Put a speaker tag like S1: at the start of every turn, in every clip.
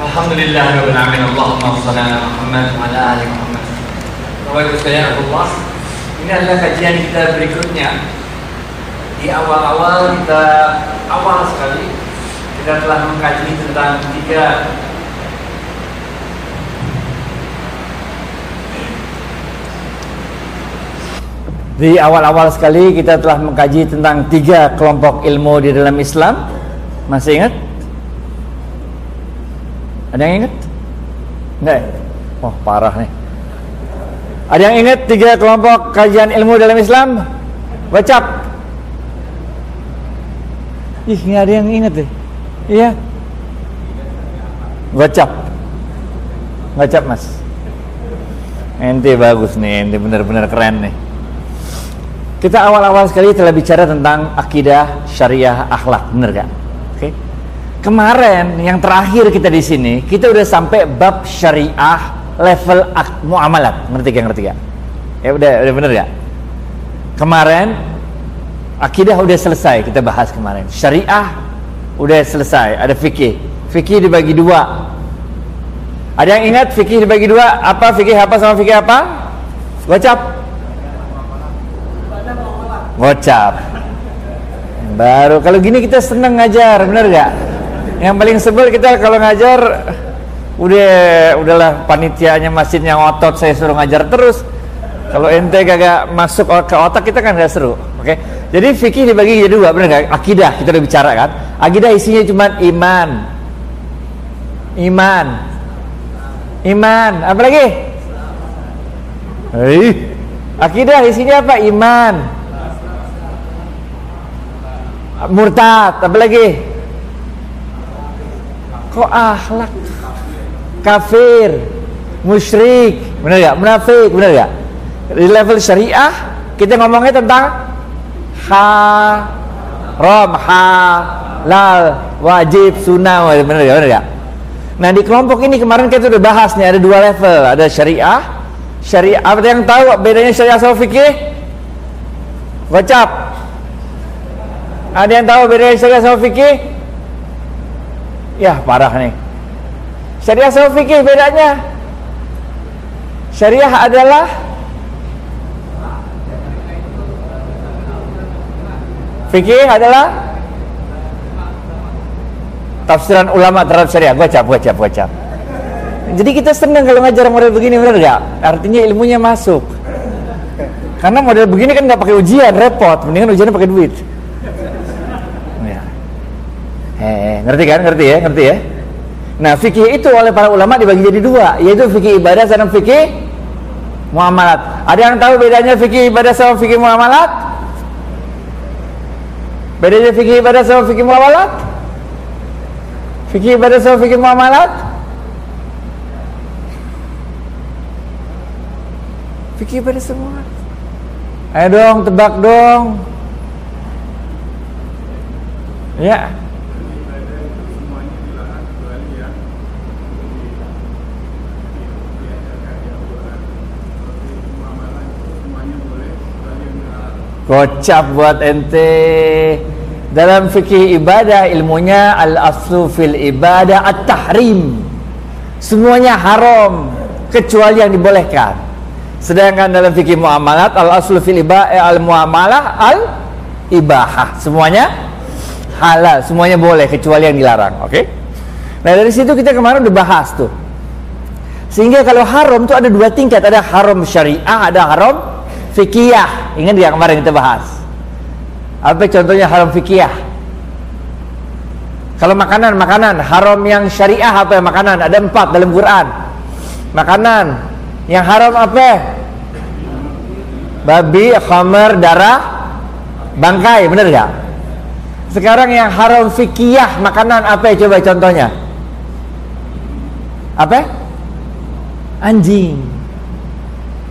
S1: Alhamdulillah Rabbil Alamin Allahumma salli ala Muhammad wa ala ali Muhammad Bapak Ibu sekalian Allah Ini adalah kajian kita berikutnya Di awal-awal kita Awal sekali Kita telah mengkaji tentang tiga
S2: Di awal-awal sekali kita telah mengkaji tentang tiga kelompok ilmu di dalam Islam. Masih ingat? Ada yang ingat? Enggak ya? Oh parah nih. Ada yang ingat tiga kelompok kajian ilmu dalam Islam? Wacap. Ih, nggak ada yang ingat deh. Iya. Wacap. Wacap mas. Ente bagus nih, ente benar-benar keren nih. Kita awal-awal sekali telah bicara tentang akidah syariah akhlak, benar gak? Kemarin yang terakhir kita di sini, kita udah sampai bab syariah level muamalat, ngerti gak? Ngerti gak? Ya udah, udah bener gak? Kemarin akidah udah selesai kita bahas kemarin. Syariah udah selesai, ada fikih. Fikih dibagi dua. Ada yang ingat fikih dibagi dua? Apa fikih apa sama fikih apa? Gocap. Gocap. Baru kalau gini kita seneng ngajar, bener gak? Yang paling sebel kita kalau ngajar udah udahlah panitianya masjid yang otot saya suruh ngajar terus. Kalau ente kagak masuk ke otak kita kan gak seru, oke? Okay? Jadi fikih dibagi jadi dua, bener gak? Akidah kita udah bicara kan? Akidah isinya cuma iman, iman, iman, apa lagi? Hei, akidah isinya apa? Iman, murtad apa lagi kok akhlak kafir musyrik. Benar gak munafik benar gak di level syariah kita ngomongnya tentang haram halal wajib sunnah benar gak benar gak nah di kelompok ini kemarin kita udah bahas nih ada dua level. Ada syariah syariah apa yang tahu bedanya syariah sama fikih? Gocap. Ada yang tahu bedanya syariah sama fikih? Ya parah nih. Syariah sama fikih bedanya? Syariah adalah fikih adalah tafsiran ulama terhadap syariah. Gocap, gocap, gocap. Jadi kita senang kalau ngajar model begini, benar gak? Artinya ilmunya masuk. Karena model begini kan nggak pakai ujian, repot. Mendingan ujiannya pakai duit. Eh, ngerti kan? Ngerti ya? Ngerti ya? Nah, fikih itu oleh para ulama dibagi jadi dua, yaitu fikih ibadah dan fikih muamalat. Ada yang tahu bedanya fikih ibadah sama fikih muamalat? Bedanya fikih ibadah sama fikih muamalat? Fikih ibadah sama fikih muamalat? Fikih ibadah semua. Ayo dong, tebak dong. Ya. Gocap buat ente. Dalam fikih ibadah ilmunya Al-aslu fil ibadah At-tahrim. Semuanya haram Kecuali yang dibolehkan. Sedangkan dalam fikih muamalat Al-aslu fil ibadah Al-muamalah Al-ibahah. Semuanya halal Semuanya boleh kecuali yang dilarang Oke? Okay? Nah dari situ kita kemarin udah bahas tuh. Sehingga kalau haram tuh ada dua tingkat. Ada haram syariah Ada haram fikih ingat ya kemarin kita bahas? Apa contohnya haram fikih kalau makanan makanan. Haram yang syariah apa ya makanan? Ada empat dalam Quran. Makanan. Yang haram apa? Babi khamar darah bangkai. Bener gak sekarang yang haram fikih makanan apa? Ya coba contohnya. Apa? Anjing.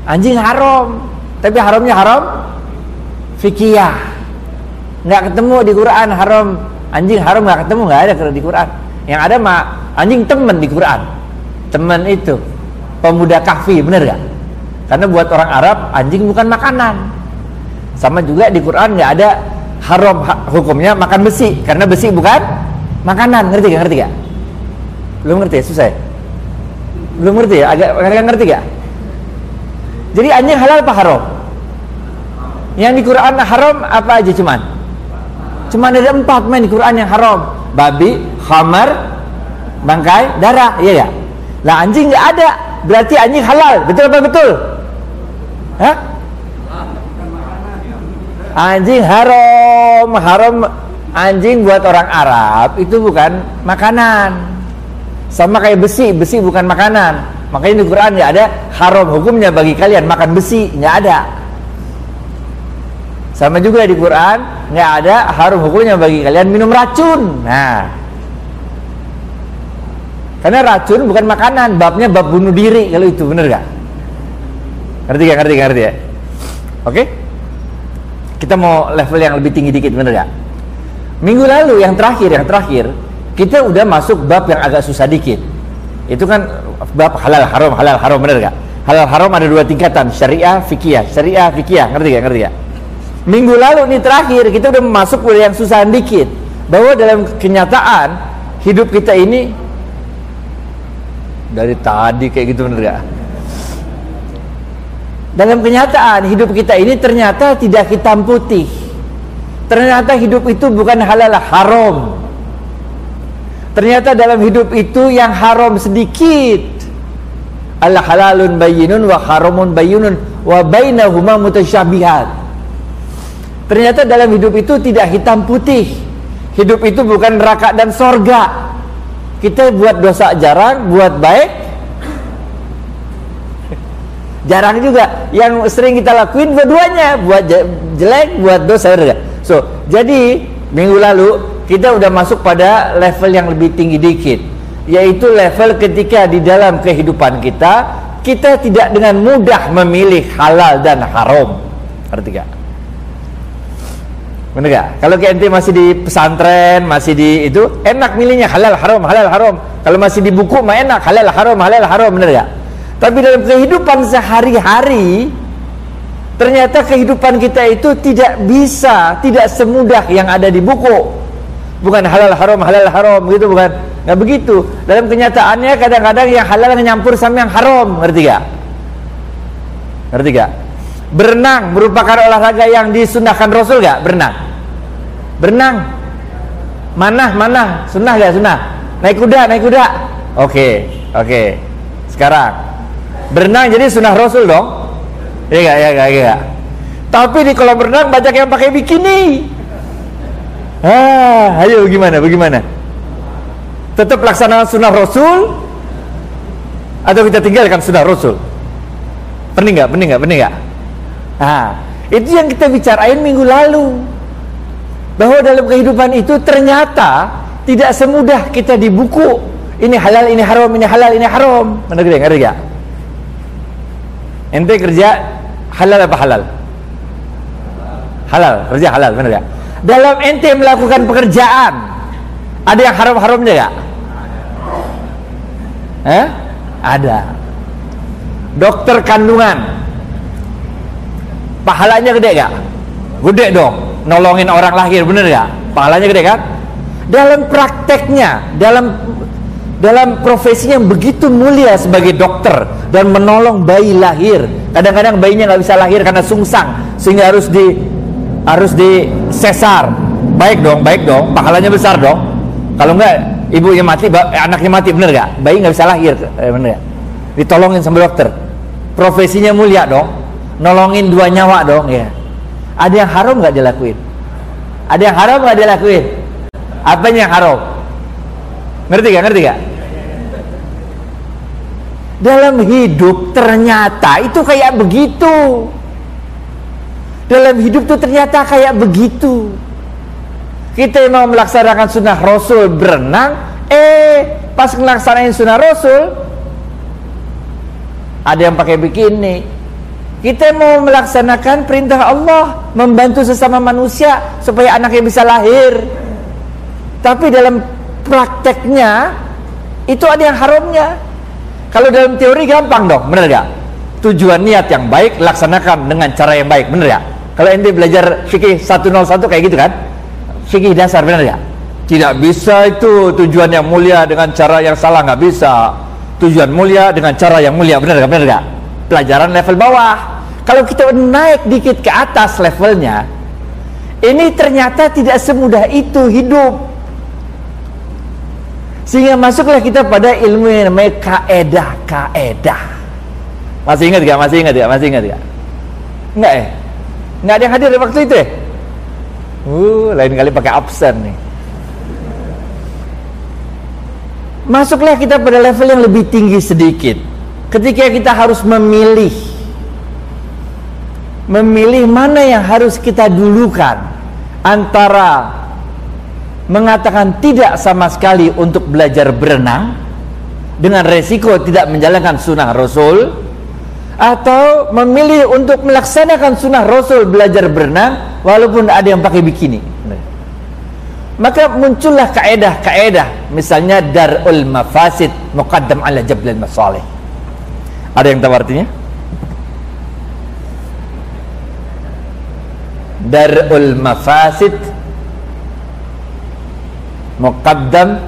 S2: Anjing haram tapi haramnya haram? Fikih nggak ketemu di Quran haram. Anjing haram nggak ketemu nggak ada kalau di Quran. Yang ada mah anjing teman di Quran. Teman itu. Pemuda kahfi bener gak karena buat orang Arab anjing bukan makanan. Sama juga di Quran nggak ada haram hukumnya makan besi. Karena besi bukan makanan. Ngerti gak ngerti gak Belum ngerti ya? Susah ya? Belum ngerti ya? Agak ngerti gak? Jadi anjing halal apa haram? Yang di Quran haram apa aja cuman? Cuman ada empat main di Quran yang haram. Babi, khamar, bangkai, darah, iya ya? Lah anjing nggak ada, berarti anjing halal. Betul apa betul? Hah? Anjing haram, haram anjing buat orang Arab itu bukan makanan. Sama kayak besi, besi bukan makanan. Makanya di Quran nggak ada haram hukumnya bagi kalian makan besi, nggak ada. Sama juga di Quran nggak ada haram hukumnya bagi kalian minum racun. Nah, karena racun bukan makanan, babnya bab bunuh diri kalau itu bener gak? Ngerti gak? Ngerti gak? Ngerti ya? Oke? Kita mau level yang lebih tinggi dikit bener gak? Minggu lalu yang terakhir, yang terakhir kita udah masuk bab yang agak susah dikit. Itu kan bab halal haram, halal haram bener gak? Halal haram ada dua tingkatan, syariah, fikih, syariah, fikih, ngerti gak? Ngerti gak? Minggu lalu nih terakhir kita udah masuk yang susah dikit bahwa dalam kenyataan hidup kita ini dari tadi kayak gitu bener gak? Dalam kenyataan hidup kita ini ternyata tidak hitam putih. Ternyata hidup itu bukan halal haram. Ternyata dalam hidup itu yang haram sedikit. Al halalun bayyinun wa haramun bayyinun wa bainahuma mutasyabihat. Ternyata dalam hidup itu tidak hitam putih. Hidup itu bukan neraka dan sorga. Kita buat dosa jarang, buat baik jarang juga. Yang sering kita lakuin dua-duanya, buat jelek, buat dosa. So, jadi minggu lalu kita udah masuk pada level yang lebih tinggi dikit yaitu level ketika di dalam kehidupan kita kita tidak dengan mudah memilih halal dan haram ngerti gak? bener gak? kalau KNT masih di pesantren masih di itu enak milihnya halal haram halal haram kalau masih di buku mah enak halal haram halal haram bener gak? tapi dalam kehidupan sehari-hari ternyata kehidupan kita itu tidak bisa tidak semudah yang ada di buku bukan halal haram halal haram gitu bukan. Nggak begitu. Dalam kenyataannya kadang-kadang yang halal nyampur sama yang haram ngerti gak ngerti gak berenang merupakan olahraga yang disunahkan Rasul gak berenang. Berenang. Mana mana sunnah gak sunnah. Naik kuda naik kuda. Oke oke. Sekarang. Berenang jadi sunnah Rasul dong. Iya gak iya gak iya gak tapi di kolam renang banyak yang pakai bikini Ah, ayo bagaimana? Bagaimana? Tetap laksanakan sunnah Rasul atau kita tinggalkan sunnah Rasul? Pening nggak? Pening nggak? Pening nggak? Ah, itu yang kita bicarain minggu lalu. Bahwa dalam kehidupan itu ternyata tidak semudah kita di buku. Ini halal, ini haram, ini halal, ini haram. Mana gede? Ngerti gak? Ente kerja halal apa halal? Halal, kerja halal, benar ya? Dalam ente melakukan pekerjaan ada yang haram-haramnya gak? Eh? Ada. Dokter kandungan. Pahalanya gede gak? Gede dong. Nolongin orang lahir, bener gak? Pahalanya gede kan? Dalam prakteknya, dalam dalam profesinya yang begitu mulia sebagai dokter dan menolong bayi lahir. Kadang-kadang bayinya nggak bisa lahir karena sungsang sehingga harus di harus di sesar. Baik dong baik dong. Pahalanya besar dong. Kalau enggak ibunya mati eh, anaknya mati bener gak bayi nggak bisa lahir eh, bener gak ditolongin sama dokter. Profesinya mulia dong. Nolongin dua nyawa dong ya. Ada yang haram nggak dilakuin ada yang haram nggak dilakuin apa yang haram? Ngerti gak ngerti gak dalam hidup ternyata itu kayak begitu dalam hidup tuh ternyata kayak begitu. Kita mau melaksanakan sunnah rasul berenang eh pas melaksanakan sunnah rasul ada yang pakai bikini. Kita mau melaksanakan perintah Allah membantu sesama manusia supaya anaknya bisa lahir. Tapi dalam prakteknya itu ada yang haramnya. Kalau dalam teori gampang dong bener gak tujuan niat yang baik laksanakan dengan cara yang baik bener ya kalau ente belajar fikih 101 kayak gitu kan fikih dasar benar ya Tidak bisa itu tujuan yang mulia dengan cara yang salah nggak bisa. Tujuan mulia dengan cara yang mulia benar nggak benar nggak? Pelajaran level bawah. Kalau kita naik dikit ke atas levelnya, ini ternyata tidak semudah itu hidup. Sehingga masuklah kita pada ilmu yang namanya kaedah, kaedah. Masih ingat gak? Masih ingat gak? Masih ingat gak? Enggak ya? Enggak ada yang hadir di waktu itu ya? Uh, lain kali pakai absen nih. Masuklah kita pada level yang lebih tinggi sedikit. Ketika kita harus memilih memilih mana yang harus kita dulukan antara mengatakan tidak sama sekali untuk belajar berenang dengan resiko tidak menjalankan sunnah Rasul atau memilih untuk melaksanakan sunnah Rasul belajar berenang walaupun ada yang pakai bikini. Maka muncullah kaedah-kaedah. Misalnya darul mafasid muqaddam ala jablal masalih. Ada yang tahu artinya? Darul mafasid muqaddam.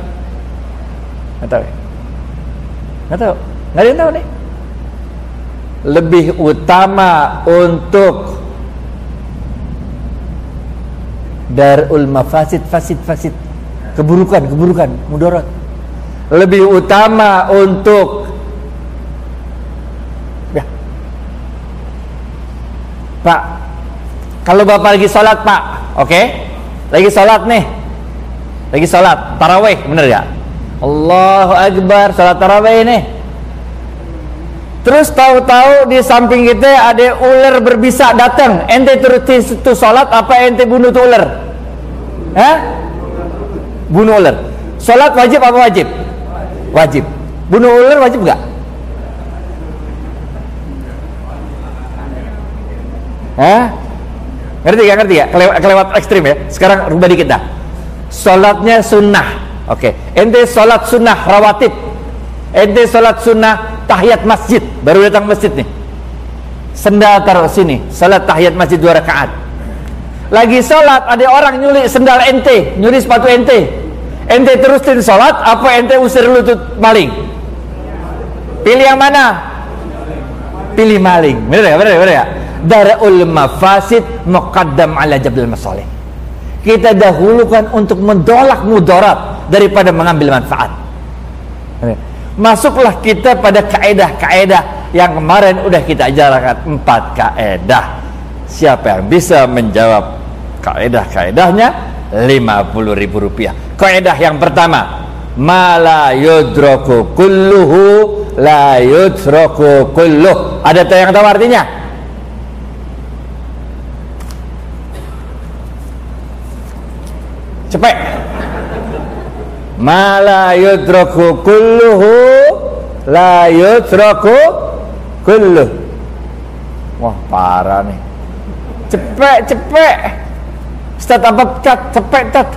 S2: Nggak tahu ya? nggak ada yang tahu nih lebih utama untuk darul mafasid fasid fasid. Keburukan keburukan mudarat lebih utama untuk ya. Pak kalau Bapak lagi sholat Pak oke? Okay? lagi sholat nih. Lagi sholat taraweh bener ya? Allahu Akbar sholat taraweh ini terus tahu-tahu di samping kita ada ular berbisa datang ente terus itu sholat apa ente bunuh ular Hah? bunuh ular sholat wajib apa wajib wajib bunuh ular wajib gak Hah? ngerti gak ngerti gak kelewat, kelewat ekstrim ya sekarang rubah dikit dah Salatnya sunnah. Oke. Okay. Ente salat sunnah rawatib. Ente salat sunnah tahiyat masjid. Baru datang masjid nih. Sendal taruh sini. Salat tahiyat masjid dua rakaat. Lagi salat ada orang nyuri sendal ente, nyuri sepatu ente. Ente terusin salat apa ente usir lutut maling? Pilih yang mana? Pilih maling. Benar ya? Benar ya? Benar ya? Darul mafasid muqaddam ala jablil masalih kita dahulukan untuk mendolak mudarat daripada mengambil manfaat masuklah kita pada kaedah-kaedah yang kemarin udah kita ajarkan. Empat kaedah. Siapa yang bisa menjawab kaedah-kaedahnya? 50 ribu rupiah. Kaedah yang pertama. Ma la yudroku kulluhu la yudroku kulluh. Ada yang tahu artinya? Cepet ma la yudraku kulluhu la yudraku kulluh. Wah parah nih cepet cepet. Ustaz apa cat? Cepet cat.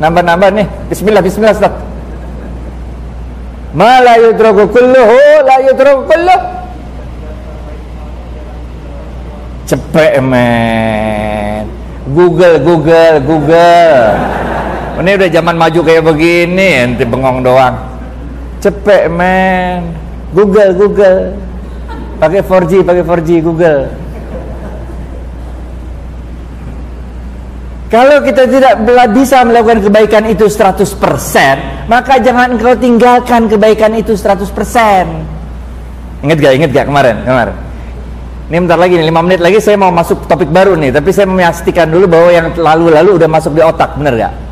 S2: Nambah-nambah nih bismillah bismillah Ustaz. Ma la yudraku kulluhu la yudraku kulluh. Cepet men. Google Google Google ini udah zaman maju kayak begini ente bengong doang cepet men Google Google pakai 4G pakai 4G Google Kalau kita tidak bisa melakukan kebaikan itu 100% Maka jangan engkau tinggalkan kebaikan itu 100% Ingat gak? Ingat gak kemarin? Kemarin Ini bentar lagi nih, 5 menit lagi saya mau masuk topik baru nih Tapi saya memastikan dulu bahwa yang lalu-lalu udah masuk di otak Bener gak?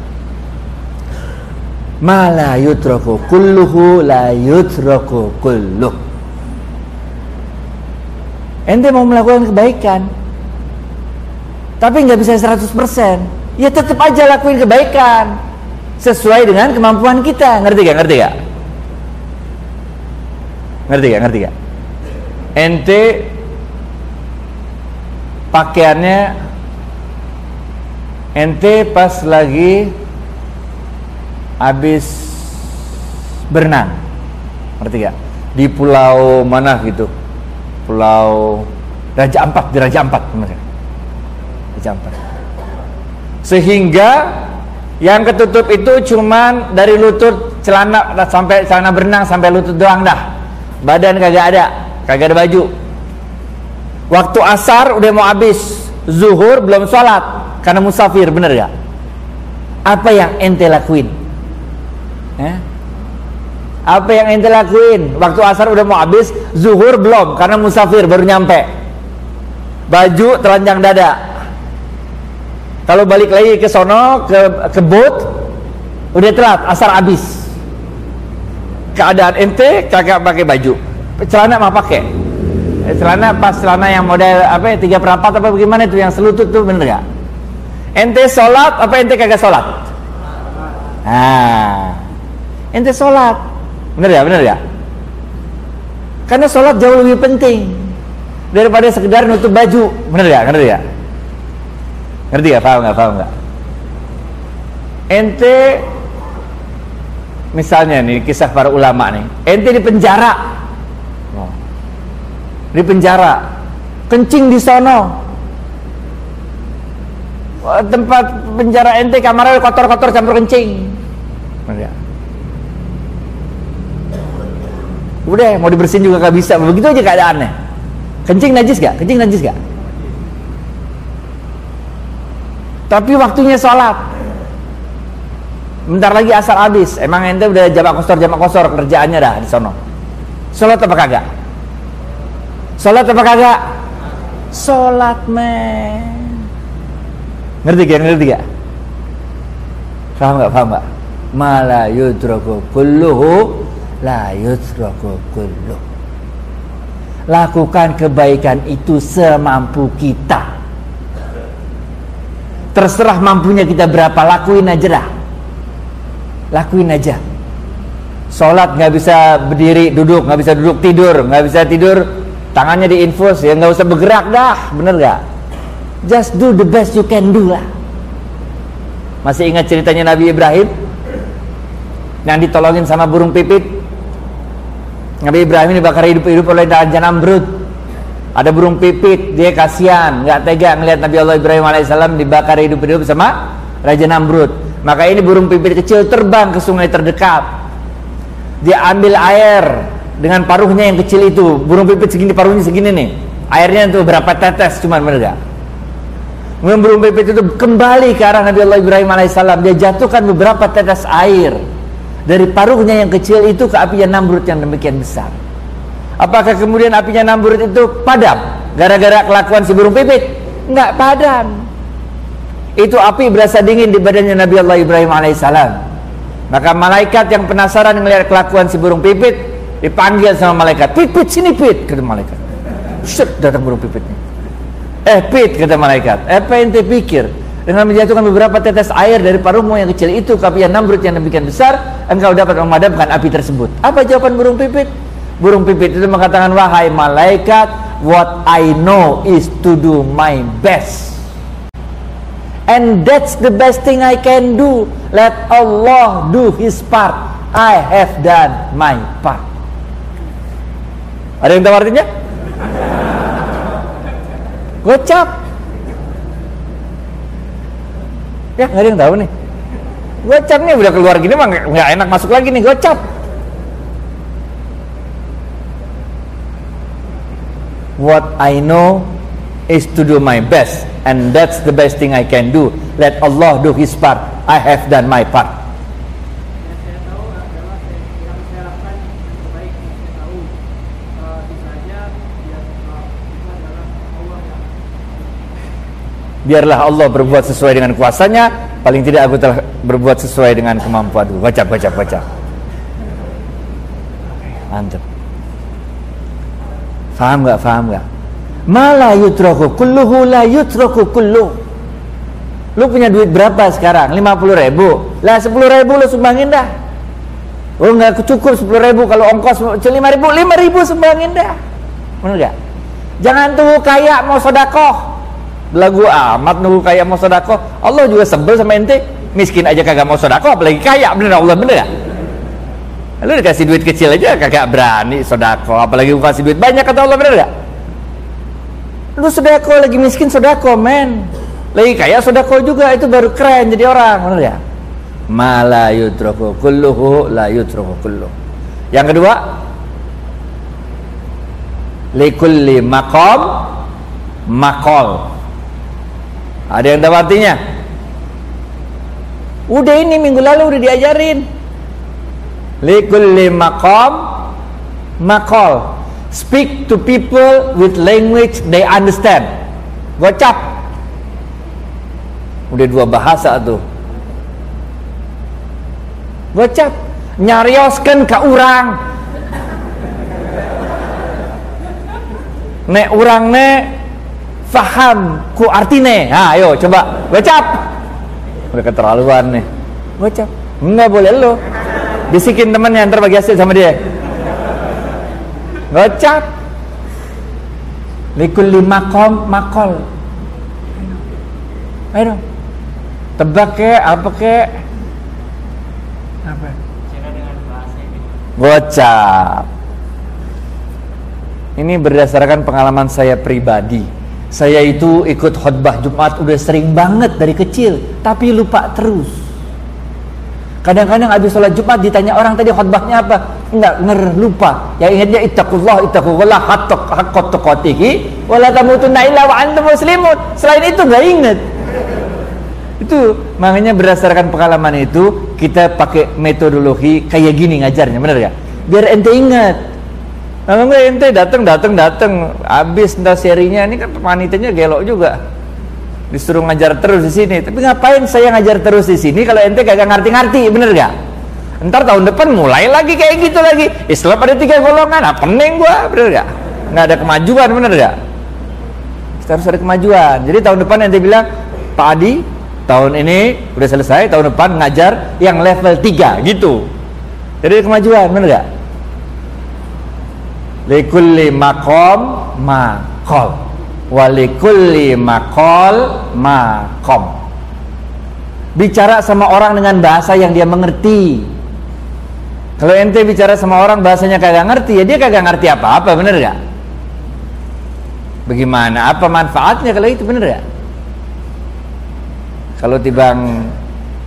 S2: Ma la yutraku kulluhu la yutraku kulluh. Ente mau melakukan kebaikan tapi nggak bisa 100% ya tetap aja lakuin kebaikan sesuai dengan kemampuan kita. Ngerti gak ngerti gak ngerti gak ngerti gak ente pakaiannya ente pas lagi habis berenang ngerti gak? di pulau mana gitu pulau Raja Ampat di Raja Ampat Raja Ampat sehingga Yang ketutup itu cuman dari lutut celana sampai celana berenang sampai lutut doang dah. Badan kagak ada, kagak ada baju. Waktu asar udah mau habis, zuhur belum sholat karena musafir, bener gak? Apa yang ente lakuin? Eh? Apa yang ente lakuin? Waktu asar udah mau habis, zuhur belum karena musafir baru nyampe. Baju telanjang dada, kalau balik lagi ke sono ke ke boat udah telat asar habis. Keadaan ente kagak pakai baju. Celana mah pakai. Eh, celana pas celana yang model apa ya tiga perempat apa bagaimana itu yang selutut tuh bener gak? Ente sholat apa ente kagak sholat? Nah, ente sholat, bener ya, bener ya? Karena sholat jauh lebih penting daripada sekedar nutup baju, bener ya, bener ya? Ngerti gak? Paham gak? Paham gak? Ente misalnya nih kisah para ulama nih, ente di penjara, di penjara, kencing di sono, tempat penjara ente kamarnya kotor-kotor campur kencing, ya? Udah mau dibersihin juga gak bisa, begitu aja keadaannya. Kencing najis gak? Kencing najis gak? Tapi waktunya sholat Bentar lagi asar habis Emang ente udah jamak kosor jamak kosor Kerjaannya dah di sono Sholat apa kagak? Sholat apa kagak? Sholat men Ngerti gak? Ngerti gak? Paham gak? Paham gak? Mala yudroku kulluhu La yudroku kulluh Lakukan kebaikan itu semampu kita. Terserah mampunya kita berapa Lakuin aja dah. Lakuin aja. Sholat nggak bisa berdiri duduk nggak bisa duduk tidur nggak bisa tidur. Tangannya diinfus ya nggak usah bergerak dah. Bener gak just do the best you can do lah. Masih ingat ceritanya Nabi Ibrahim? Yang ditolongin sama burung pipit Nabi Ibrahim dibakar hidup-hidup oleh Raja Namrud ada burung pipit, dia kasihan, nggak tega ngelihat Nabi Allah Ibrahim alaihissalam dibakar hidup-hidup sama Raja Namrud. Maka ini burung pipit kecil terbang ke sungai terdekat. Dia ambil air dengan paruhnya yang kecil itu. Burung pipit segini paruhnya segini nih. Airnya itu berapa tetes cuman mereka. Kemudian burung pipit itu kembali ke arah Nabi Allah Ibrahim alaihissalam. Dia jatuhkan beberapa tetes air dari paruhnya yang kecil itu ke apinya Namrud yang demikian besar. Apakah kemudian apinya Namrud itu padam gara-gara kelakuan si burung pipit? Enggak padam. Itu api berasa dingin di badannya Nabi Allah Ibrahim alaihissalam. Maka malaikat yang penasaran melihat kelakuan si burung pipit dipanggil sama malaikat. Pipit sini pit kata malaikat. Set datang burung pipitnya. Eh pit kata malaikat. Eh, apa ente pikir? Dengan menjatuhkan beberapa tetes air dari paruhmu yang kecil itu ke api yang Namrud yang demikian besar, engkau dapat memadamkan api tersebut. Apa jawaban burung pipit? Burung pipit itu mengatakan wahai malaikat, what I know is to do my best. And that's the best thing I can do. Let Allah do his part. I have done my part. Ada yang tahu artinya? Gocap. Ya, nggak ada yang tahu nih. Gocap nih udah keluar gini mah nggak enak masuk lagi nih gocap. what I know is to do my best and that's the best thing I can do let Allah do his part I have done my part biarlah Allah berbuat sesuai dengan kuasanya paling tidak aku telah berbuat sesuai dengan kemampuanku baca baca baca mantap Faham gak? Faham gak? Mala yutroku kulluhu la yutroku kulluh. Lu punya duit berapa sekarang? 50 ribu. Lah 10 ribu lu sumbangin dah. Oh nggak cukup 10 ribu kalau ongkos 5 ribu, 5 ribu sumbangin dah. Bener gak? Jangan tunggu kaya mau sodakoh. Lagu amat nunggu kaya mau sodakoh. Allah juga sebel sama ente. Miskin aja kagak mau sodakoh, apalagi kaya. Bener Allah bener gak? Lu dikasih duit kecil aja kagak berani sodako, apalagi lu kasih duit banyak kata Allah bener gak? Lu sodako lagi miskin sodako men, lagi kaya sodako juga itu baru keren jadi orang bener ya? ma la yutraku kulluhu la kulluh yang kedua likulli maqam makol ada yang tahu artinya? Udah ini minggu lalu udah diajarin. Likulli maqam makol speak to people with language they understand. Gocap. Udah dua bahasa tuh. Gocap. Nyarioskan ke orang. Nek orang ne faham ku artine. Ha ayo coba. Gocap udah keterlaluan nih. Gocap enggak boleh lo. Bisikin temennya ntar bagi hasil sama dia. Likul lima kom makol ayo. Dong tebak ke apa ke? Apa? Gocap ini berdasarkan pengalaman saya pribadi. Saya itu ikut khutbah Jumat udah sering banget dari kecil, tapi lupa terus. Kadang-kadang habis sholat Jumat ditanya orang tadi khutbahnya apa? Enggak, nger, lupa. Yang ingatnya ittaqullah, ittaqullah haqqat haqqat tuqatihi wala tamutunna illa wa antum muslimun. Selain itu enggak ingat. Itu makanya berdasarkan pengalaman itu kita pakai metodologi kayak gini ngajarnya, benar ya? Biar ente ingat kalau enggak ente datang datang datang habis entah serinya ini kan panitanya gelok juga. Disuruh ngajar terus di sini. Tapi ngapain saya ngajar terus di sini kalau ente gak ngerti-ngerti, bener gak? Ntar tahun depan mulai lagi kayak gitu lagi. Islam ada tiga golongan, apa pening gua, bener gak? Nggak ada kemajuan, bener gak? Kita harus ada kemajuan. Jadi tahun depan ente bilang, Pak Adi, tahun ini udah selesai, tahun depan ngajar yang level 3 gitu. Jadi kemajuan, bener gak? Likulli makom makol walikulli makol makom bicara sama orang dengan bahasa yang dia mengerti. Kalau ente bicara sama orang bahasanya kagak ngerti ya dia kagak ngerti apa-apa bener gak? Bagaimana? Apa manfaatnya kalau itu bener gak? Kalau tibang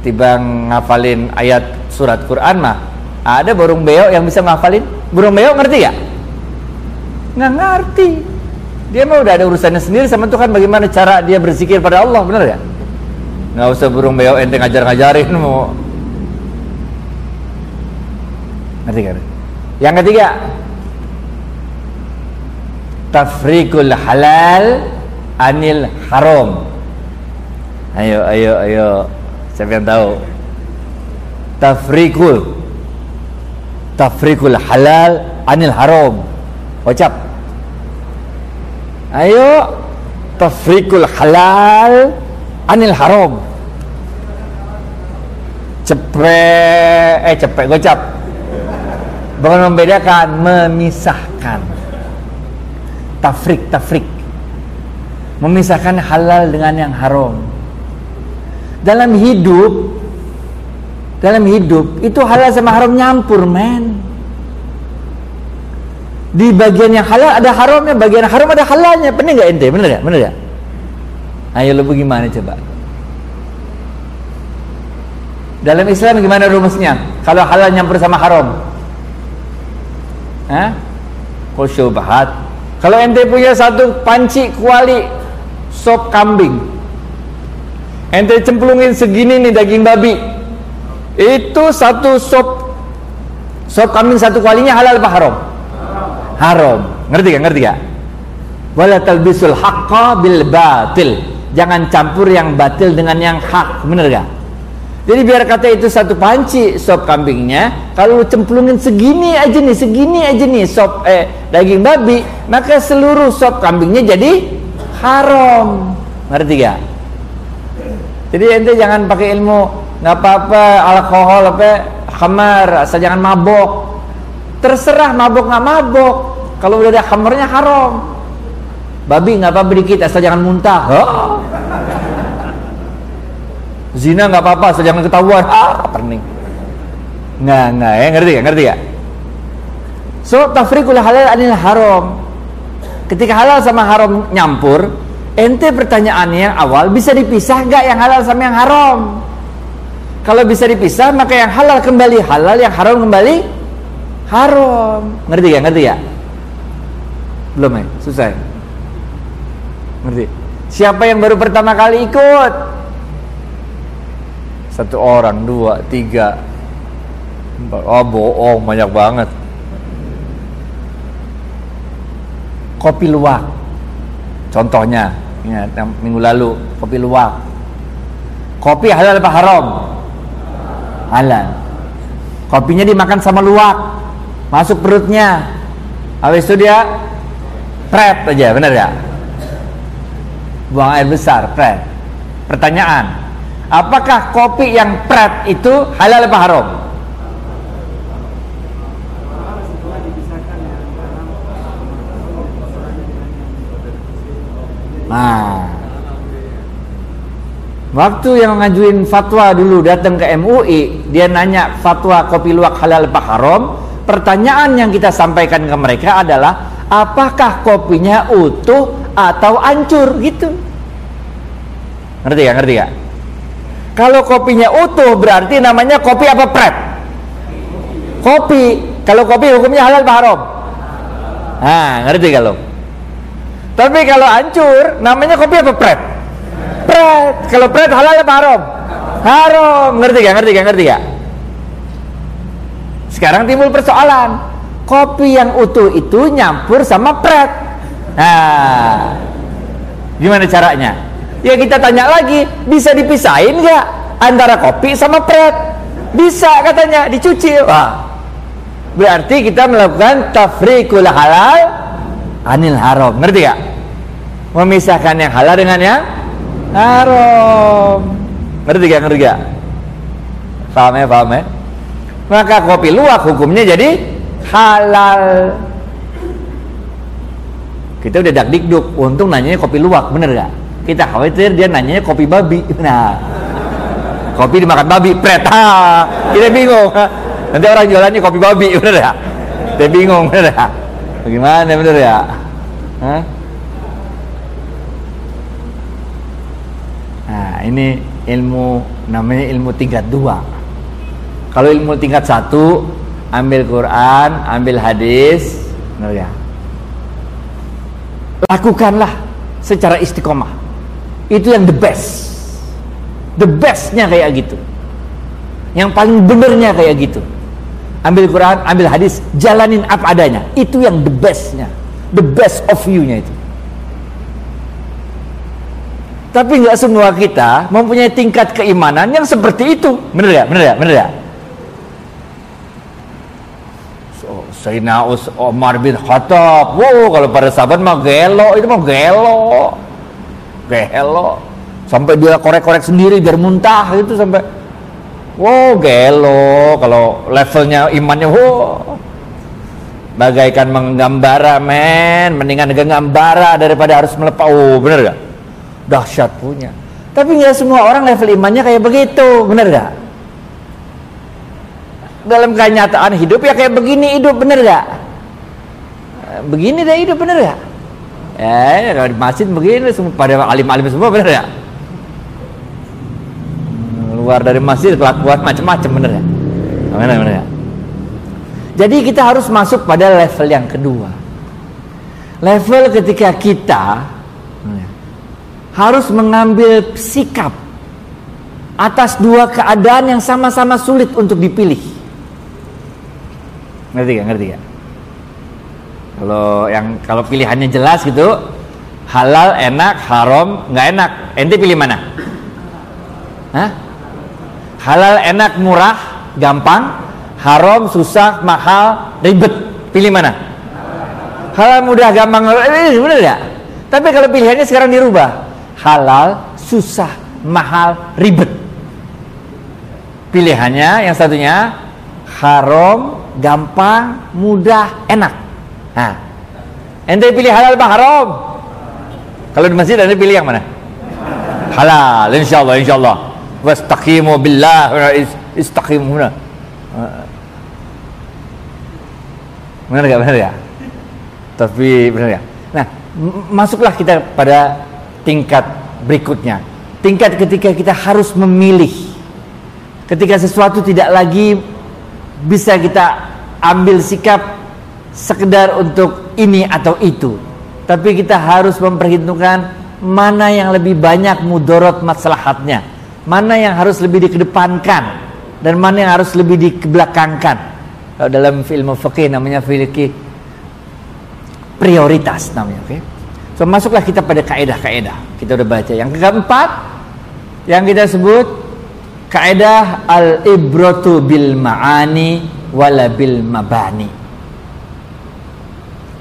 S2: tibang ngafalin ayat surat Quran mah ada burung beo yang bisa ngafalin? Burung beo ngerti ya nggak ngerti. Dia mah udah ada urusannya sendiri sama Tuhan. Bagaimana cara dia berzikir pada Allah benar ya nggak usah burung beo ente ngajar-ngajarin mau ngerti kan yang ketiga tafrikul halal anil haram. Ayo ayo ayo. Siapa yang tahu? Tafrikul tafrikul halal anil haram. Ucap Ayo tafrikul halal anil haram. Cepet eh cepet gocap. Bukan membedakan, memisahkan. Tafrik, tafrik. Memisahkan halal dengan yang haram. Dalam hidup dalam hidup itu halal sama haram nyampur, men di bagian yang halal ada haramnya, bagian yang haram ada halalnya. Benar nggak ente? Benar nggak? Benar nggak? Ayo lu bagaimana coba? Dalam Islam gimana rumusnya? Kalau halal nyampur sama haram? Hah? Khusyubahat. Kalau ente punya satu panci kuali sop kambing. Ente cemplungin segini nih daging babi. Itu satu sop sop kambing satu kualinya halal apa haram? Haram. Ngerti gak? Ngerti gak? Wala talbisul haqqa bil batil. Jangan campur yang batil dengan yang hak. Bener gak? Jadi biar kata itu satu panci sop kambingnya, kalau cemplungin segini aja nih, segini aja nih sop eh daging babi, maka seluruh sop kambingnya jadi haram. Ngerti gak? Jadi ente jangan pakai ilmu nggak apa-apa alkohol apa khamar asal jangan mabok terserah mabok nggak mabok. Kalau udah ada khamernya haram. Babi nggak apa-apa dikit asal jangan muntah. Zina nggak apa-apa asal jangan ketahuan. Ah pening nggak nggak ya? Ngerti ya ngerti ya so tafrikul halal anil haram. Ketika halal sama haram nyampur ente pertanyaannya yang awal bisa dipisah nggak yang halal sama yang haram? Kalau bisa dipisah maka yang halal kembali halal, yang haram kembali haram. Ngerti ya? Ngerti ya? Belum ya? Susah. Ya? Ngerti? Siapa yang baru pertama kali ikut? Satu orang, dua, tiga, empat. Oh bohong, banyak banget. Kopi luwak. Contohnya, ingat minggu lalu kopi luwak. Kopi halal apa haram? Halal. Kopinya dimakan sama luwak, masuk perutnya. Habis itu dia pret aja, benar ya? buang air besar, pret. Pertanyaan, apakah kopi yang pret itu halal atau haram? Nah, waktu yang ngajuin fatwa dulu datang ke MUI, dia nanya fatwa kopi luwak halal apa haram. Pertanyaan yang kita sampaikan ke mereka adalah apakah kopinya utuh atau hancur? Gitu. Ngerti ya ngerti ya kalau kopinya utuh berarti namanya kopi apa pret kopi. Kalau kopi hukumnya halal apa haram? Nah ngerti kalau tapi kalau hancur namanya kopi apa pret pret kalau pret halal apa haram? Haram. Ngerti gak ngerti gak ngerti gak sekarang timbul persoalan. Kopi yang utuh itu nyampur sama pret nah gimana caranya? Ya kita tanya lagi bisa dipisahin nggak antara kopi sama pret bisa katanya dicuci. Wah berarti kita melakukan tafrikul halal anil haram. Ngerti gak memisahkan yang halal dengan yang haram. Ngerti gak ngerti gak paham ya paham ya maka kopi luwak hukumnya jadi halal. Kita udah dak dikduk untung nanyanya kopi luwak bener gak kita khawatir dia nanyanya kopi babi. Nah kopi dimakan babi pret. Ha kita bingung. Nanti orang jualannya kopi babi bener ya kita bingung bener ya bagaimana bener ya nah ini ilmu namanya ilmu tingkat dua kalau ilmu tingkat satu ambil Quran, ambil hadis, ya. Lakukanlah secara istiqomah. Itu yang the best. The bestnya kayak gitu. Yang paling benernya kayak gitu. Ambil Quran, ambil hadis, jalanin apa adanya. Itu yang the bestnya. The best of you-nya itu. Tapi nggak semua kita mempunyai tingkat keimanan yang seperti itu. Bener ya? Bener ya? Bener ya? Sayyidina Umar bin Khattab. Wow, kalau pada sahabat mah gelo, itu mah gelo. Gelo. Sampai dia korek-korek sendiri biar muntah itu sampai. Wow gelo. Kalau levelnya imannya wow. Bagaikan menggambara men. Mendingan menggambara daripada harus melepas. Oh bener gak? Dahsyat punya. Tapi nggak semua orang level imannya kayak begitu. Bener gak dalam kenyataan hidup ya kayak begini hidup bener gak begini deh hidup bener gak ya di masjid begini semua pada alim-alim semua bener ya luar dari masjid kelakuan macam-macam bener ya bener bener ya jadi kita harus masuk pada level yang kedua. Level ketika kita harus mengambil sikap atas dua keadaan yang sama-sama sulit untuk dipilih ngerti gak ngerti gak kalau yang kalau pilihannya jelas gitu halal enak haram nggak enak. Ente pilih mana? Hah? halal enak murah gampang haram susah mahal ribet. Pilih mana? Halal mudah gampang. Eh, bener ya tapi kalau pilihannya sekarang dirubah halal susah mahal ribet. Pilihannya yang satunya haram gampang, mudah, enak. Nah, ente pilih halal apa haram? Kalau di masjid ente pilih yang mana? Halal, insyaallah, insyaallah. Wastaqimu billah, istaqimu. Benar gak benar ya? Tapi benar ya. Nah, masuklah kita pada tingkat berikutnya. Tingkat ketika kita harus memilih ketika sesuatu tidak lagi bisa kita ambil sikap sekedar untuk ini atau itu. Tapi kita harus memperhitungkan mana yang lebih banyak mudorot maslahatnya. Mana yang harus lebih dikedepankan. Dan mana yang harus lebih dikebelakangkan. Kalau dalam ilmu fikih namanya fikih prioritas namanya oke? Okay? so masuklah kita pada kaedah-kaedah. Kita udah baca. Yang keempat yang kita sebut kaedah al ibratu bil ma'ani wala bil mabani.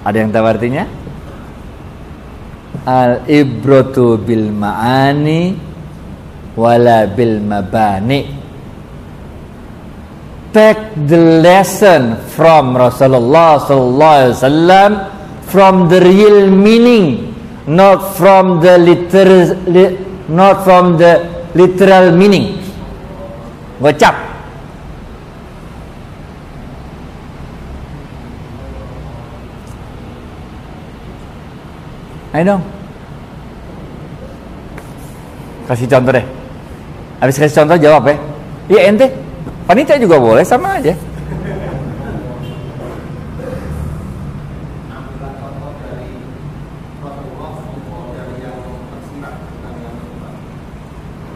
S2: Ada yang tahu artinya? Al ibratu bil ma'ani wala bil mabani. Take the lesson from Rasulullah sallallahu alaihi wasallam from the real meaning not from the literal not from the literal meaning gocap Ayo dong. Kasih contoh deh. Habis kasih contoh jawab ya. Iya ente. Panitia juga boleh sama aja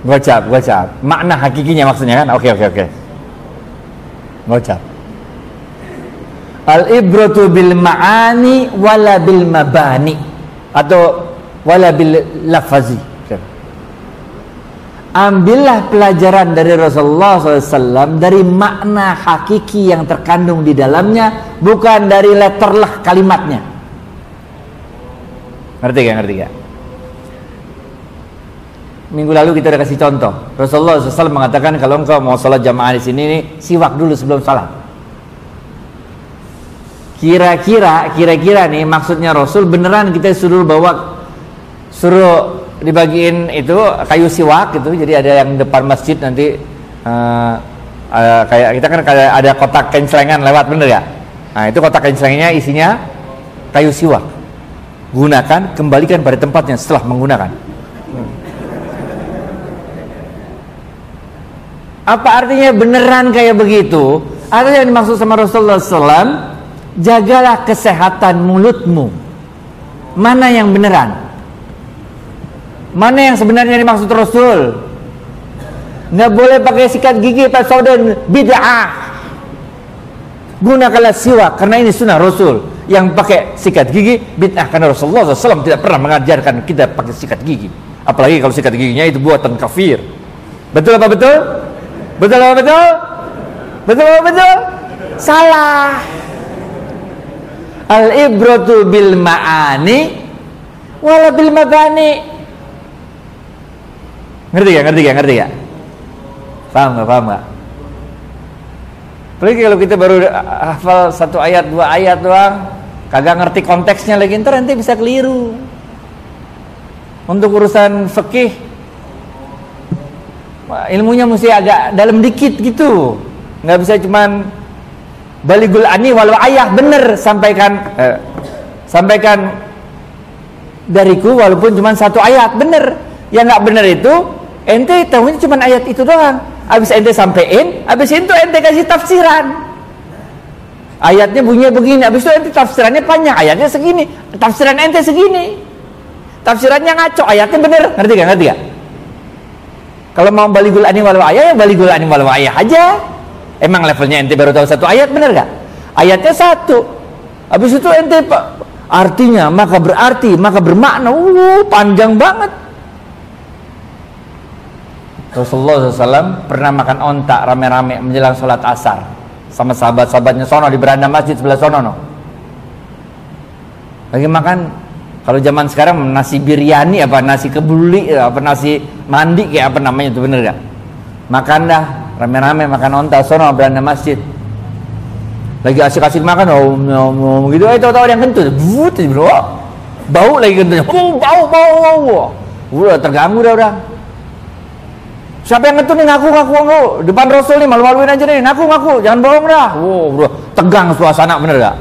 S2: Gocap, gocap. Makna hakikinya maksudnya kan? Oke, oke, oke. Gocap. Al ibratu bil ma'ani wala bil mabani atau wala bil lafazi. Ambillah pelajaran dari Rasulullah SAW dari makna hakiki yang terkandung di dalamnya, bukan dari letterlah kalimatnya. Ngerti gak? Ngerti gak? Minggu lalu kita udah kasih contoh. Rasulullah SAW mengatakan kalau engkau mau sholat jamaah di sini nih, siwak dulu sebelum sholat. Kira-kira, kira-kira nih maksudnya Rasul beneran kita suruh bawa, suruh dibagiin itu kayu siwak gitu. Jadi ada yang depan masjid nanti uh, uh, kayak kita kan kayak ada kotak kencelengan lewat bener ya. Nah itu kotak kencelengnya isinya kayu siwak. Gunakan, kembalikan pada tempatnya setelah menggunakan. Apa artinya beneran kayak begitu? Ada yang dimaksud sama Rasulullah SAW Jagalah kesehatan mulutmu Mana yang beneran? Mana yang sebenarnya dimaksud Rasul? Nggak boleh pakai sikat gigi Pak Saudara bid'ah Gunakanlah siwak Karena ini sunnah Rasul Yang pakai sikat gigi bid'ah Karena Rasulullah SAW tidak pernah mengajarkan kita pakai sikat gigi Apalagi kalau sikat giginya itu buatan kafir Betul apa betul? Betul apa betul? Betul apa betul? Salah. Al ibratu bil ma'ani wala bil mabani. Ngerti gak? Ngerti gak? Ngerti gak? Paham gak? Paham gak? Apalagi kalau kita baru hafal satu ayat, dua ayat doang, kagak ngerti konteksnya lagi, ntar nanti bisa keliru. Untuk urusan fikih, ilmunya mesti agak dalam dikit gitu. Nggak bisa cuman baligul ani walau ayah. Bener sampaikan eh, sampaikan dariku walaupun cuma satu ayat. Bener. Yang nggak bener itu ente tahunya cuma ayat itu doang. Habis ente sampein habis itu ente kasih tafsiran. Ayatnya bunyinya begini habis itu ente tafsirannya panjang ayatnya segini. Tafsiran ente segini. Tafsirannya ngaco ayatnya bener. Ngerti gak ngerti gak kalau mau baligul ani walau ayah ya baligul ani walau ayah aja. Emang levelnya ente baru tahu satu ayat bener gak? Ayatnya satu. Habis itu ente artinya maka berarti maka bermakna. Uh, panjang banget. Rasulullah SAW pernah makan ontak rame-rame menjelang sholat asar sama sahabat-sahabatnya sono di beranda masjid sebelah sono no. Lagi makan kalau zaman sekarang nasi biryani apa nasi kebuli apa nasi mandi kayak apa namanya itu bener gak? Makan dah rame-rame makan onta sono beranda masjid. Lagi asik-asik makan oh, oh, oh gitu eh tahu-tahu yang kentut. But bro. Bau lagi kentutnya. Oh, bau bau bau. Udah terganggu dah udah. Siapa yang ngentut nih ngaku ngaku ngaku depan Rasul nih malu-maluin aja nih ngaku ngaku jangan bohong dah. Wow, bro tegang suasana bener gak?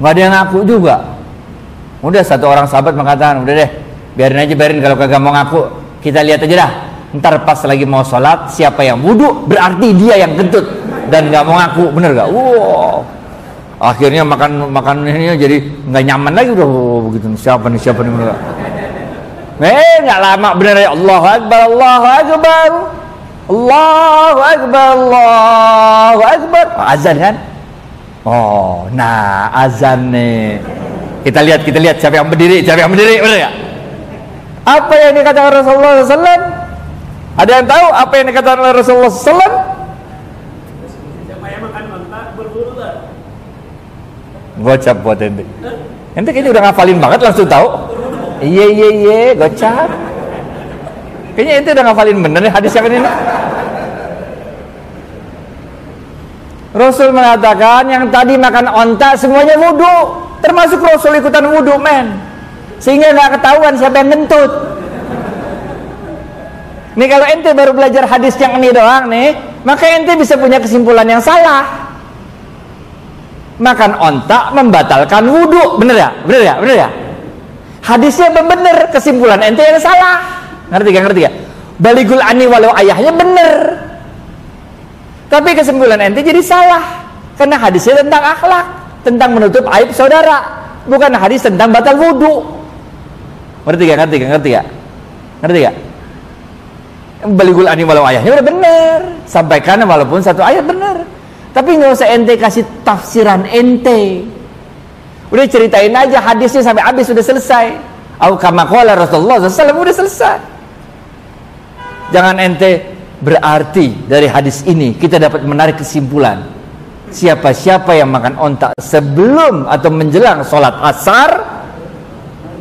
S2: Gak ada yang ngaku juga. Udah satu orang sahabat mengatakan, udah deh, biarin aja biarin. Kalau kagak mau ngaku, kita lihat aja dah. ntar pas lagi mau sholat siapa yang wudhu berarti dia yang kentut. Dan nggak mau ngaku bener gak wow. Akhirnya makan makan ini jadi nggak nyaman lagi. Udah oh, begitu. Siapa nih siapa nih bener eh nggak lama bener ya. Allah Akbar Allah Akbar. Allah Akbar Allah Akbar. Azan kan? Oh nah azan nih kita lihat kita lihat siapa yang berdiri siapa yang berdiri bener ya apa yang dikatakan Rasulullah SAW ada yang tahu apa yang dikatakan oleh Rasulullah SAW gocap buat ente ente kayaknya udah ngafalin banget langsung tahu. Iya iya iya gocap. Kayaknya ente udah ngafalin bener nih hadis yang ini. Rasul mengatakan yang tadi makan onta semuanya wudhu termasuk Rasul ikutan wudhu men. Sehingga nggak ketahuan siapa yang ngentut. Nih kalau ente baru belajar hadis yang ini doang nih maka ente bisa punya kesimpulan yang salah. Makan ontak membatalkan wudhu. Bener ya? Bener ya? Bener ya? Hadisnya bener kesimpulan ente yang salah. Ngerti gak? Ngerti gak? Baligul ani walau ayahnya bener. Tapi kesimpulan ente jadi salah karena hadisnya tentang akhlak tentang menutup aib saudara bukan hadis tentang batal wudhu ngerti gak? Ngerti gak? Ngerti gak? Ngerti gak? Baligul ani walau ayahnya udah bener. Sampaikan walaupun satu ayat bener. Tapi nggak usah ente kasih tafsiran ente. Udah ceritain aja hadisnya sampai habis sudah selesai. Au kama qala Rasulullah SAW udah selesai. Jangan ente berarti dari hadis ini kita dapat menarik kesimpulan siapa-siapa yang makan ontak sebelum atau menjelang sholat asar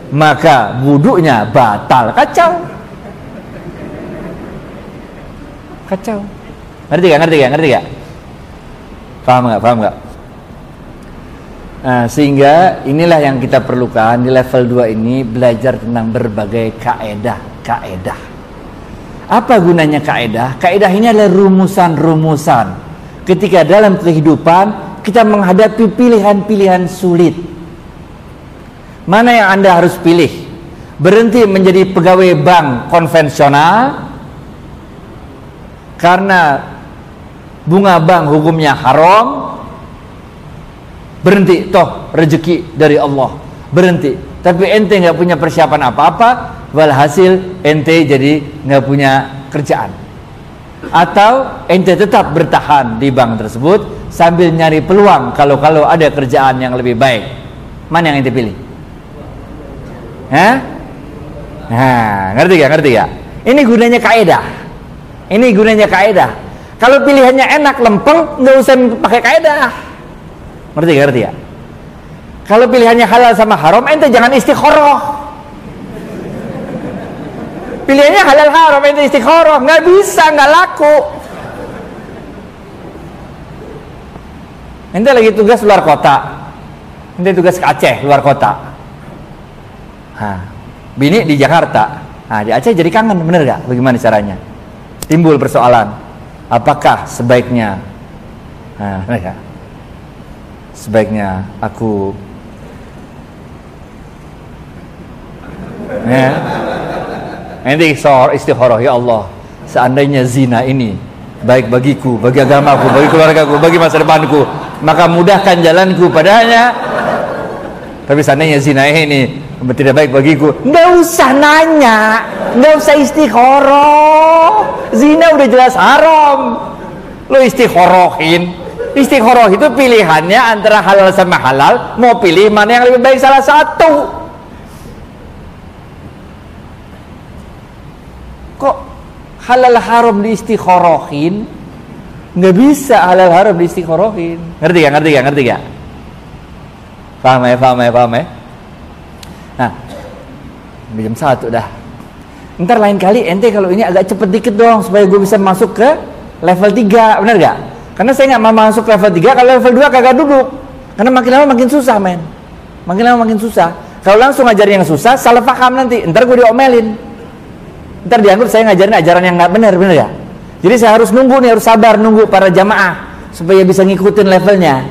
S2: maka wudhunya batal. Kacau. Kacau. Ngerti gak? Ngerti gak? Ngerti gak? Paham gak? Paham gak? Nah, sehingga inilah yang kita perlukan di level 2 ini belajar tentang berbagai kaedah kaedah. Apa gunanya kaedah? Kaedah ini adalah rumusan-rumusan ketika dalam kehidupan kita menghadapi pilihan-pilihan sulit. Mana yang anda harus pilih? Berhenti menjadi pegawai bank konvensional karena bunga bank hukumnya haram? Berhenti toh rezeki dari Allah. Berhenti. Tapi ente nggak punya persiapan apa-apa walhasil ente jadi nggak punya kerjaan atau ente tetap bertahan di bank tersebut sambil nyari peluang kalau-kalau ada kerjaan yang lebih baik mana yang ente pilih Hah? Nah, ngerti gak? Ngerti gak? Ini gunanya kaedah ini gunanya kaedah. Kalau pilihannya enak, lempeng, nggak usah pakai kaedah. Ngerti gak? Ngerti ya? Kalau pilihannya halal sama haram, ente jangan istiqoroh. Pilihannya halal haram, ente istiqoroh, nggak bisa, nggak laku. Ente lagi tugas luar kota, ente tugas ke Aceh luar kota. Hah, bini di Jakarta, nah di Aceh jadi kangen, bener gak? Bagaimana caranya? timbul persoalan apakah sebaiknya nah, ya, sebaiknya aku ya nanti istikharah ya Allah seandainya zina ini baik bagiku bagi agamaku bagi keluargaku bagi masa depanku maka mudahkan jalanku padanya. Tapi seandainya zina ini tidak baik bagiku nggak usah nanya nggak usah istikharah zina udah jelas haram. Lo istikhorohin istikhoroh itu pilihannya antara halal sama halal. Mau pilih mana yang lebih baik salah satu kok halal haram di istikhorohin? Nggak bisa halal haram istikhorohin. Ngerti gak ngerti gak ngerti gak paham ya? Paham ya? Paham ya? Nah jam satu dah. Ntar lain kali ente kalau ini agak cepet dikit dong supaya gue bisa masuk ke level 3 bener gak? karena saya nggak mau masuk level 3 kalau level 2 kagak duduk. Karena makin lama makin susah men. Makin lama makin susah. Kalau langsung ngajarin yang susah salah paham nanti. Ntar gue diomelin ntar dianggap saya ngajarin ajaran yang nggak benar bener ya jadi saya harus nunggu nih harus sabar nunggu para jamaah supaya bisa ngikutin levelnya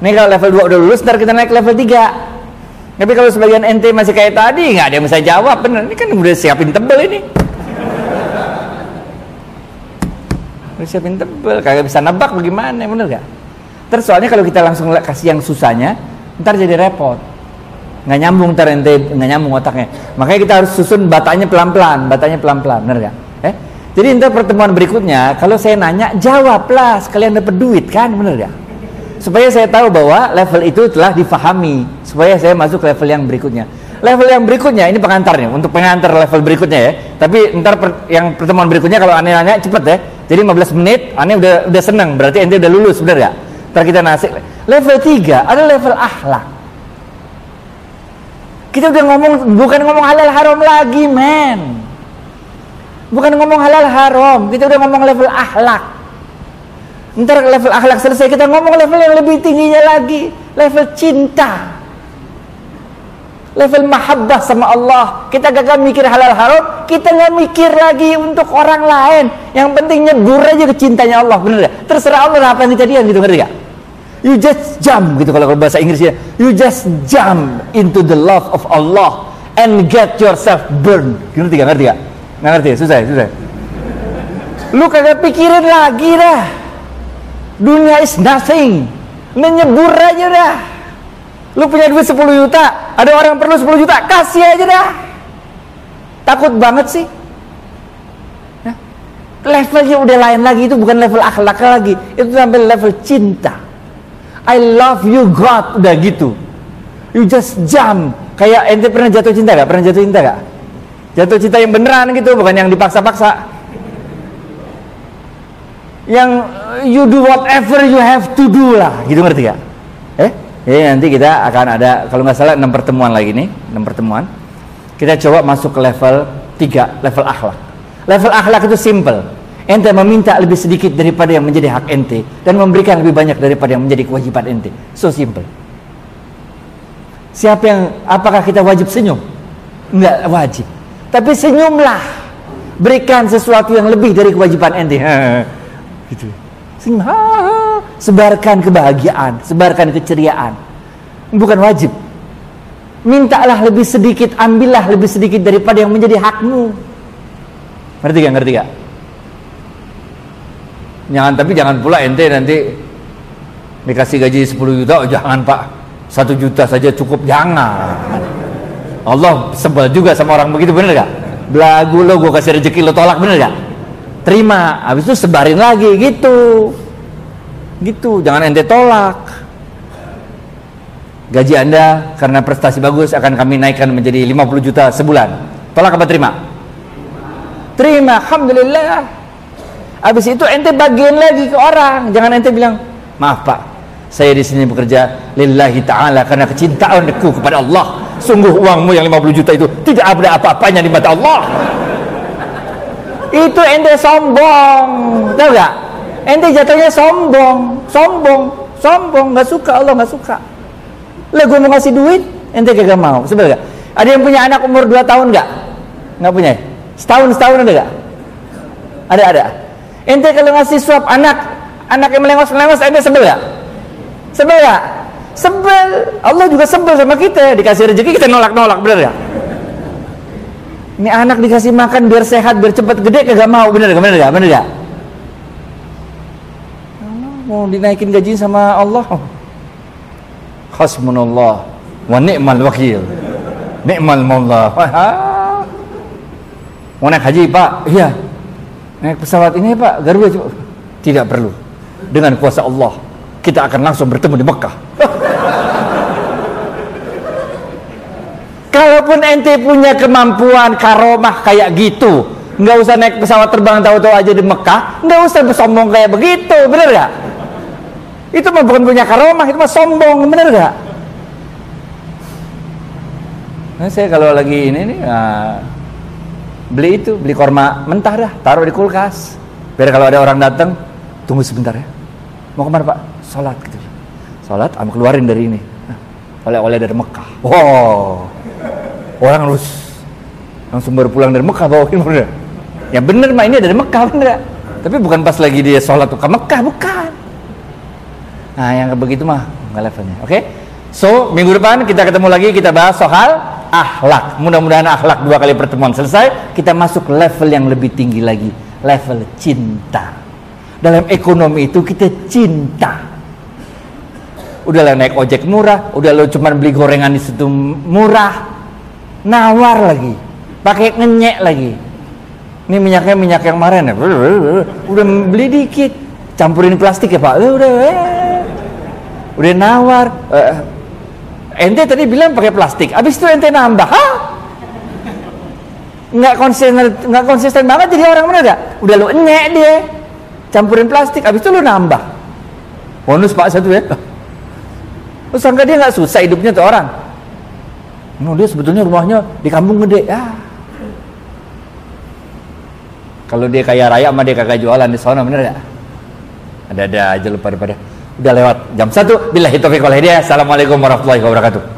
S2: nih kalau level 2 udah lulus ntar kita naik level 3 tapi kalau sebagian ente masih kayak tadi, nggak ada yang bisa jawab, bener. Ini kan udah siapin tebel ini. Udah siapin tebel, kagak bisa nebak bagaimana, bener gak? Terus soalnya kalau kita langsung kasih yang susahnya, ntar jadi repot. Nggak nyambung ntar ente, nggak nyambung otaknya. Makanya kita harus susun batanya pelan-pelan, batanya pelan-pelan, bener gak? Eh? Jadi ntar pertemuan berikutnya, kalau saya nanya, jawablah, sekalian dapat duit kan, bener gak? Supaya saya tahu bahwa level itu telah difahami, supaya saya masuk level yang berikutnya. Level yang berikutnya ini pengantarnya, untuk pengantar level berikutnya ya. Tapi ntar per, yang pertemuan berikutnya kalau aneh nanya cepet ya. Jadi 15 menit, aneh udah udah seneng, berarti ente udah lulus, bener gak? Ntar kita. Level 3 ada level akhlak. Kita udah ngomong bukan ngomong halal haram lagi, men. Bukan ngomong halal haram, kita udah ngomong level akhlak. Ntar level akhlak selesai kita ngomong level yang lebih tingginya lagi, level cinta. Level mahabbah sama Allah. Kita gagal mikir halal haram, kita nggak mikir lagi untuk orang lain. Yang penting nyebur aja ke cintanya Allah, bener gak? Terserah Allah apa yang kejadian gitu, ngerti gak? You just jump gitu kalau bahasa Inggrisnya. You just jump into the love of Allah and get yourself burned. Ngerti gak? Ngerti gak? Nggak ngerti, susah, susah. Lu kagak pikirin lagi dah. Dunia is nothing. Menyebur aja dah. Lu punya duit 10 juta, ada orang perlu 10 juta, kasih aja dah. Takut banget sih. Ya. Levelnya udah lain lagi, itu bukan level akhlak lagi, itu sampai level cinta. I love you God, udah gitu. You just jump. Kayak ente pernah jatuh cinta gak? Pernah jatuh cinta gak? Jatuh cinta yang beneran gitu, bukan yang dipaksa-paksa. Yang you do whatever you have to do lah, gitu ngerti gak? Eh? Jadi nanti kita akan ada kalau nggak salah 6 pertemuan lagi nih, 6 pertemuan. Kita coba masuk ke level 3, level akhlak. Level akhlak itu simple. Ente meminta lebih sedikit daripada yang menjadi hak ente dan memberikan lebih banyak daripada yang menjadi kewajiban ente. So simple. Siapa yang apakah kita wajib senyum? Enggak wajib. Tapi senyumlah. Berikan sesuatu yang lebih dari kewajiban ente. gitu. Senyum. Ha. Sebarkan kebahagiaan, sebarkan keceriaan. Bukan wajib. Mintalah lebih sedikit, ambillah lebih sedikit daripada yang menjadi hakmu. Ngerti gak? Ngerti gak? Jangan tapi jangan pula ente nanti dikasih gaji 10 juta, oh, jangan Pak. Satu juta saja cukup, jangan. Allah sebel juga sama orang begitu, bener gak? Belagu lo, gue kasih rezeki lo tolak, bener gak? Terima, habis itu sebarin lagi, gitu. Gitu, jangan ente tolak. Gaji anda karena prestasi bagus akan kami naikkan menjadi 50 juta sebulan. Tolak apa terima? Terima, Alhamdulillah. Habis itu ente bagian lagi ke orang. Jangan ente bilang, maaf pak, saya di sini bekerja lillahi ta'ala karena kecintaanku kepada Allah. Sungguh uangmu yang 50 juta itu tidak ada apa-apanya di mata Allah. Itu ente sombong. Tahu gak? Ente jatuhnya sombong. Sombong. Sombong. Gak suka Allah gak suka. Lah gue mau ngasih duit, ente kagak mau. Sebenarnya Ada yang punya anak umur 2 tahun gak? Gak punya? Setahun setahun ada gak? Ada ada. Ente kalau ngasih suap anak, anak yang melengos-melengos, ente sebel gak? Sebel gak? Sebel. Allah juga sebel sama kita. Dikasih rezeki kita nolak-nolak, bener gak? Ini anak dikasih makan biar sehat, biar cepat gede kagak mau, bener gak? Bener gak? Bener gak? Mau dinaikin gaji sama Allah. Hasbunallah wa ni'mal wakil. Ni'mal maula. Mau naik haji, Pak? Iya. Naik pesawat ini Pak, Garuda coba. Tidak perlu. Dengan kuasa Allah, kita akan langsung bertemu di Mekah. Kalaupun ente punya kemampuan karomah kayak gitu, nggak usah naik pesawat terbang tahu-tahu aja di Mekah, nggak usah bersombong kayak begitu, bener gak? Itu mah bukan punya karomah, itu mah sombong, bener gak? Nah, saya kalau lagi ini nih, nah, beli itu beli korma mentah dah taruh di kulkas. Biar kalau ada orang datang tunggu sebentar ya. Mau ke mana pak? Sholat gitu. Sholat am keluarin dari ini. Oleh-oleh dari Mekah. Wow. Orang lulus langsung baru pulang dari Mekah bawain bener ya bener mah ini dari Mekah bener tapi bukan pas lagi dia sholat ke Mekah bukan. Nah yang begitu mah nggak levelnya oke? Okay? so minggu depan kita ketemu lagi kita bahas soal akhlak. Mudah-mudahan akhlak dua kali pertemuan selesai, kita masuk level yang lebih tinggi lagi, level cinta. dalam ekonomi itu kita cinta udah lah naik ojek murah udah lo cuman beli gorengan di situ murah nawar lagi pakai ngenyek lagi ini minyaknya minyak yang kemarin ya udah beli dikit campurin plastik ya pak udah eh. udah nawar Eh, ente tadi bilang pakai plastik. Abis itu ente nambah Hah? nggak konsisten nggak konsisten banget jadi orang mana gak udah lu enyek dia. Campurin plastik abis itu lu nambah. Bonus pak satu ya. Lu sangka dia nggak susah hidupnya tuh orang? No, dia sebetulnya rumahnya di kampung gede. Ya. Kalau dia kaya raya sama dia kagak jualan di sana bener gak ada ada aja lu pada pada udah lewat jam satu. Bila hitofiq wal hidayah. Assalamualaikum warahmatullahi wabarakatuh